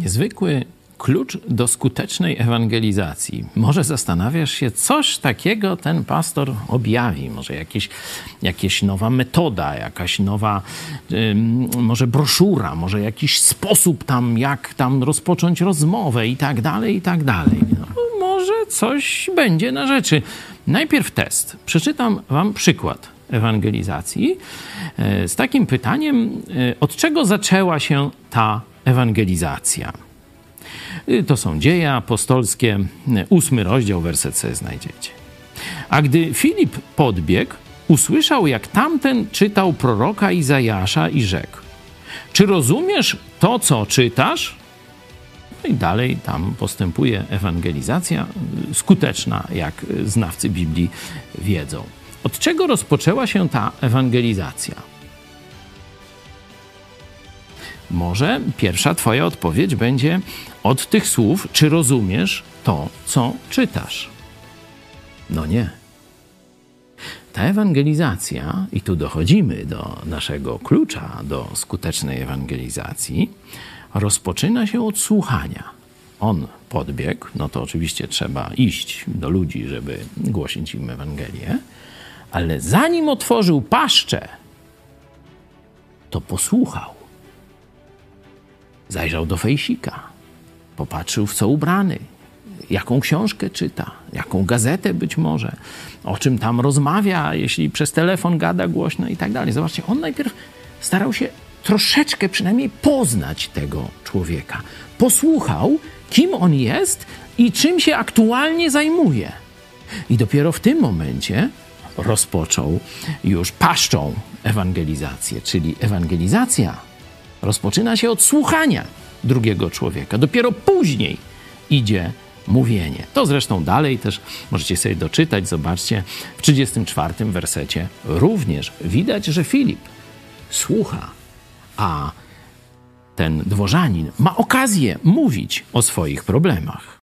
Niezwykły klucz do skutecznej ewangelizacji. Może zastanawiasz się, coś takiego ten pastor objawi. Może jakieś, jakieś nowa metoda, jakaś nowa, ym, może broszura, może jakiś sposób tam, jak tam rozpocząć rozmowę i tak dalej, i tak dalej. No, może coś będzie na rzeczy. Najpierw test. Przeczytam wam przykład ewangelizacji e, z takim pytaniem, e, od czego zaczęła się ta ewangelizacja? Y, To są dzieje apostolskie, y, ósmy rozdział, werset sobie znajdziecie. A gdy Filip podbiegł, usłyszał, jak tamten czytał proroka Izajasza i rzekł: Czy rozumiesz to, co czytasz? No i dalej tam postępuje ewangelizacja, y, skuteczna, jak znawcy Biblii wiedzą. Od czego rozpoczęła się ta ewangelizacja? Może pierwsza Twoja odpowiedź będzie od tych słów, czy rozumiesz to, co czytasz? No nie. Ta ewangelizacja, i tu dochodzimy do naszego klucza do skutecznej ewangelizacji, rozpoczyna się od słuchania. On podbiegł, no to oczywiście trzeba iść do ludzi, żeby głosić im Ewangelię, ale zanim otworzył paszczę, to posłuchał. Zajrzał do fejsika, popatrzył w co ubrany, jaką książkę czyta, jaką gazetę być może, o czym tam rozmawia, jeśli przez telefon gada głośno i tak dalej. Zobaczcie, on najpierw starał się troszeczkę przynajmniej poznać tego człowieka. Posłuchał, kim on jest i czym się aktualnie zajmuje. I dopiero w tym momencie rozpoczął już paszczą ewangelizację, czyli ewangelizacja rozpoczyna się od słuchania drugiego człowieka. Dopiero później idzie mówienie. To zresztą dalej też możecie sobie doczytać, zobaczcie, w 34 wersecie również widać, że Filip słucha, a ten dworzanin ma okazję mówić o swoich problemach.